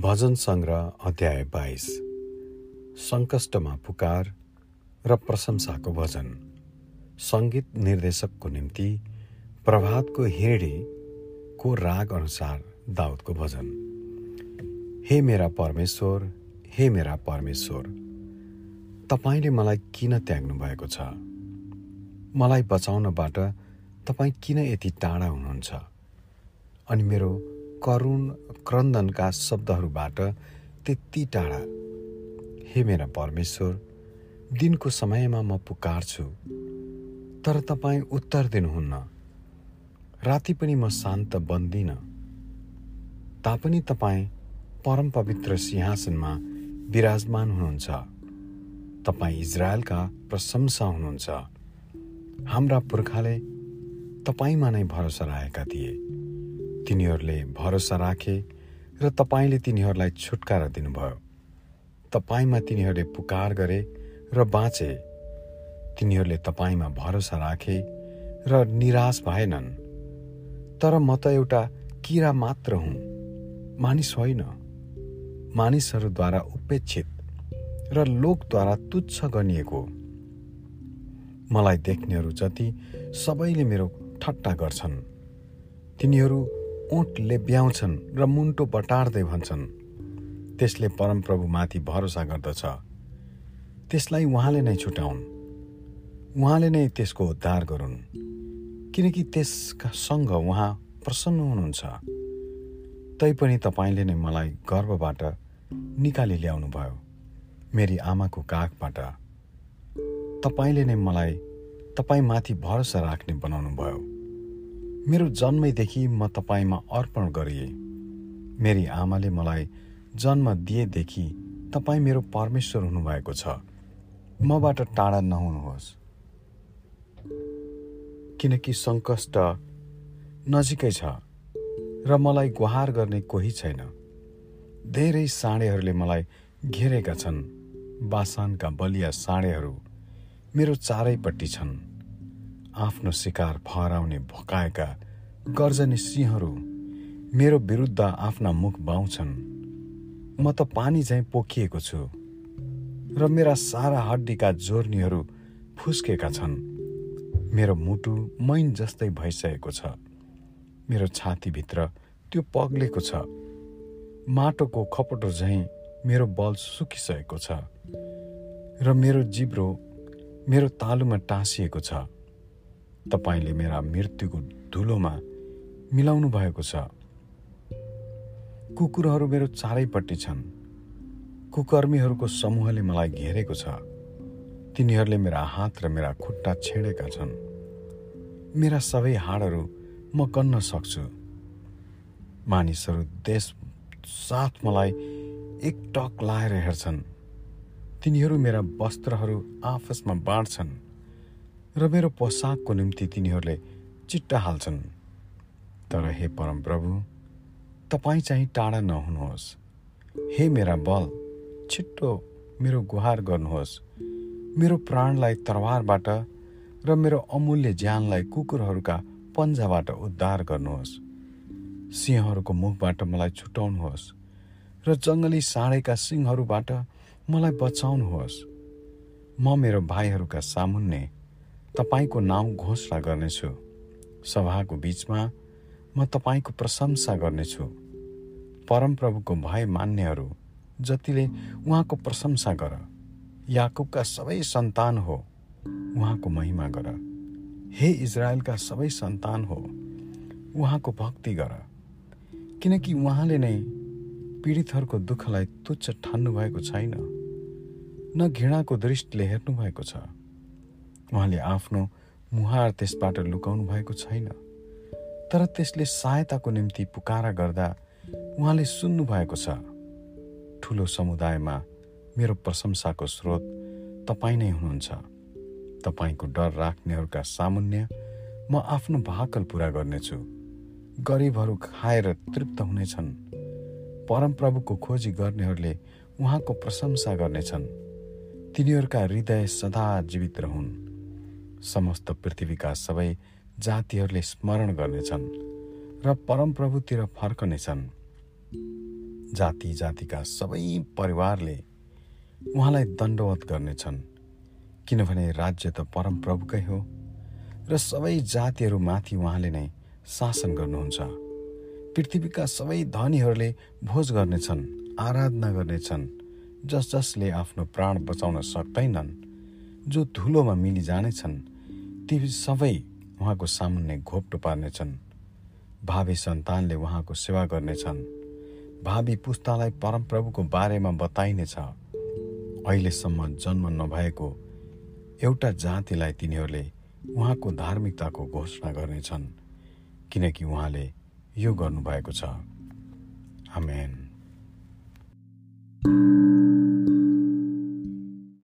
भजन सङ्ग्रह अध्याय बाइस। सङ्कष्टमा पुकार र प्रशंसाको भजन। सङ्गीत निर्देशकको निम्ति प्रभातको हिँडीको राग अनुसार दाउदको भजन। हे मेरा परमेश्वर हे मेरा परमेश्वर तपाईँले मलाई किन त्याग्नु भएको छ? मलाई बचाउनबाट तपाईँ किन यति टाढा हुनुहुन्छ? अनि मेरो करुण क्रन्दनका शब्दहरूबाट त्यति टाढा। हे मेरा परमेश्वर दिनको समयमा म पुकार्छु तर तपाईँ उत्तर दिनुहुन्न। राति पनि म शान्त बन्दिनँ। तापनि तपाईँ परम पवित्र सिंहासनमा विराजमान हुनुहुन्छ। तपाईँ इजरायलका प्रशंसा हुनुहुन्छ। हाम्रा पुर्खाले तपाईँमा नै भरोसा राखेका थिए। तिनीहरूले भरोसा राखे र तपाईँले तिनीहरूलाई छुटकारा दिनुभयो। तपाईँमा तिनीहरूले पुकार गरे र बाँचे। तिनीहरूले तपाईँमा भरोसा राखे र निराश भएनन्। तर म त एउटा किरा मात्र हुँ। मानिस होइन। मानिसहरूद्वारा उपेक्षित र लोकद्वारा तुच्छ गनिएको। मलाई देख्नेहरू जति सबैले मेरो ठट्टा गर्छन्। तिनीहरू ओठ लेब्याउँछन् र मुन्टो बटार्दै भन्छन्। त्यसले परमप्रभुमाथि भरोसा गर्दछ। त्यसलाई उहाँले नै छुटाउन् उहाँले नै त्यसको उद्धार गरून्। किनकि त्यससँग उहाँ प्रसन्न हुनुहुन्छ। तैपनि तपाईँले नै मलाई गर्वबाट निकाली ल्याउनु भयो मेरी आमाको काखबाट। तपाईँले नै मलाई तपाईँमाथि भरोसा राख्ने बनाउनु भयो मेरो जन्मैदेखि म तपाईँमा अर्पण गरिए। मेरी आमाले मलाई जन्म दिएदेखि तपाईँ मेरो परमेश्वर हुनुभएको छ। मबाट टाढा नहुनुहोस्। किनकि सङ्कष्ट नजिकै छ र मलाई गुहार गर्ने कोही छैन। धेरै साँडेहरूले मलाई घेरेका छन्। बासानका बलिया साँडेहरू मेरो चारैपट्टि छन्। आफ्नो शिकार फहराउने भकाएका गर्जने सिंहहरू मेरो विरुद्ध आफ्ना मुख बाउँछन्। म त पानी झैँ पोखिएको छु र मेरा सारा हड्डीका जोर्नीहरू फुस्केका छन्। मेरो मुटु मैन जस्तै भइसकेको छ। मेरो छातीभित्र त्यो पग्लेको छ। माटोको खपटो झैँ मेरो बल सुकिसकेको छ। र मेरो जिब्रो मेरो तालुमा टाँसिएको छ। तपाईँले मेरा मृत्युको धुलोमा मिलाउनु भएको छ। कुकुरहरू मेरो चारैपट्टि छन्। कुकर्मीहरूको समूहले मलाई घेरेको छ। तिनीहरूले मेरा हात र मेरा खुट्टा छेडेका छन्। मेरा सबै हाडहरू म कन्न सक्छु। मानिसहरू देश साथ मलाई एक टक लाएर हेर्छन्। तिनीहरू मेरा वस्त्रहरू आपसमा बाँड्छन्। र मेरो पोसाकको निम्ति तिनीहरूले चिट्टा हाल्छन्। तर हे परमप्रभु तपाईँ चाहिँ टाढा नहुनुहोस्। हे मेरा बल छिट्टो मेरो गुहार गर्नुहोस्। मेरो प्राणलाई तरवारबाट र मेरो अमूल्य ज्यानलाई कुकुरहरूका पन्जाबाट उद्धार गर्नुहोस्। सिंहहरूको मुखबाट मलाई छुटाउनुहोस् र जङ्गली साँडेका सिंहहरूबाट मलाई बचाउनुहोस्। म मेरो भाइहरूका सामुन्ने तपाईँको नाउँ घोषणा गर्नेछु। सभाको बिचमा म तपाईँको प्रशंसा गर्नेछु। परमप्रभुको भय मान्नेहरू जतिले उहाँको प्रशंसा गर याकुबका सबै सन्तान हो उहाँको महिमा गर। हे इजरायलका सबै सन्तान हो उहाँको भक्ति गर। किनकि उहाँले नै पीडितहरूको दुःखलाई तुच्छ ठान्नु भएको छैन न घृणाको दृष्टिले हेर्नु भएको छ। उहाँले आफ्नो मुहार त्यसबाट लुकाउनु भएको छैन। तर त्यसले सहायताको निम्ति पुकारा गर्दा उहाँले सुन्नु भएको छ ठुलो समुदायमा मेरो प्रशंसाको स्रोत तपाईँ नै हुनुहुन्छ। तपाईँको डर राख्नेहरूका सामुन्य म आफ्नो भाकल पुरा गर्नेछु। गरिबहरू खाएर तृप्त हुनेछन्। परमप्रभुको खोजी गर्नेहरूले उहाँको प्रशंसा गर्नेछन्। तिनीहरूका हृदय सदा जीवित रहन्। समस्त पृथ्वीका सबै जातिहरूले स्मरण गर्नेछन् र परमप्रभुतिर फर्कनेछन्। जाति जातिका सबै परिवारले उहाँलाई दण्डवत गर्नेछन् किनभने राज्य त परमप्रभुकै हो र सबै जातिहरूमाथि उहाँले नै शासन गर्नुहुन्छ। पृथ्वीका सबै धनीहरूले भोज गर्नेछन् आराधना गर्नेछन् जस जसले आफ्नो प्राण बचाउन सक्दैनन्। जो धुलोमा मिली जानेछन् ती सबै उहाँको सामुन्ने घोप्टो पार्नेछन् भावी सन्तानले उहाँको सेवा गर्नेछन्। भावी पुस्तालाई परमप्रभुको बारेमा बताइनेछ। अहिलेसम्म जन्म नभएको एउटा जातिलाई तिनीहरूले उहाँको धार्मिकताको घोषणा गर्नेछन् किनकि उहाँले यो गर्नुभएको छ। आमेन।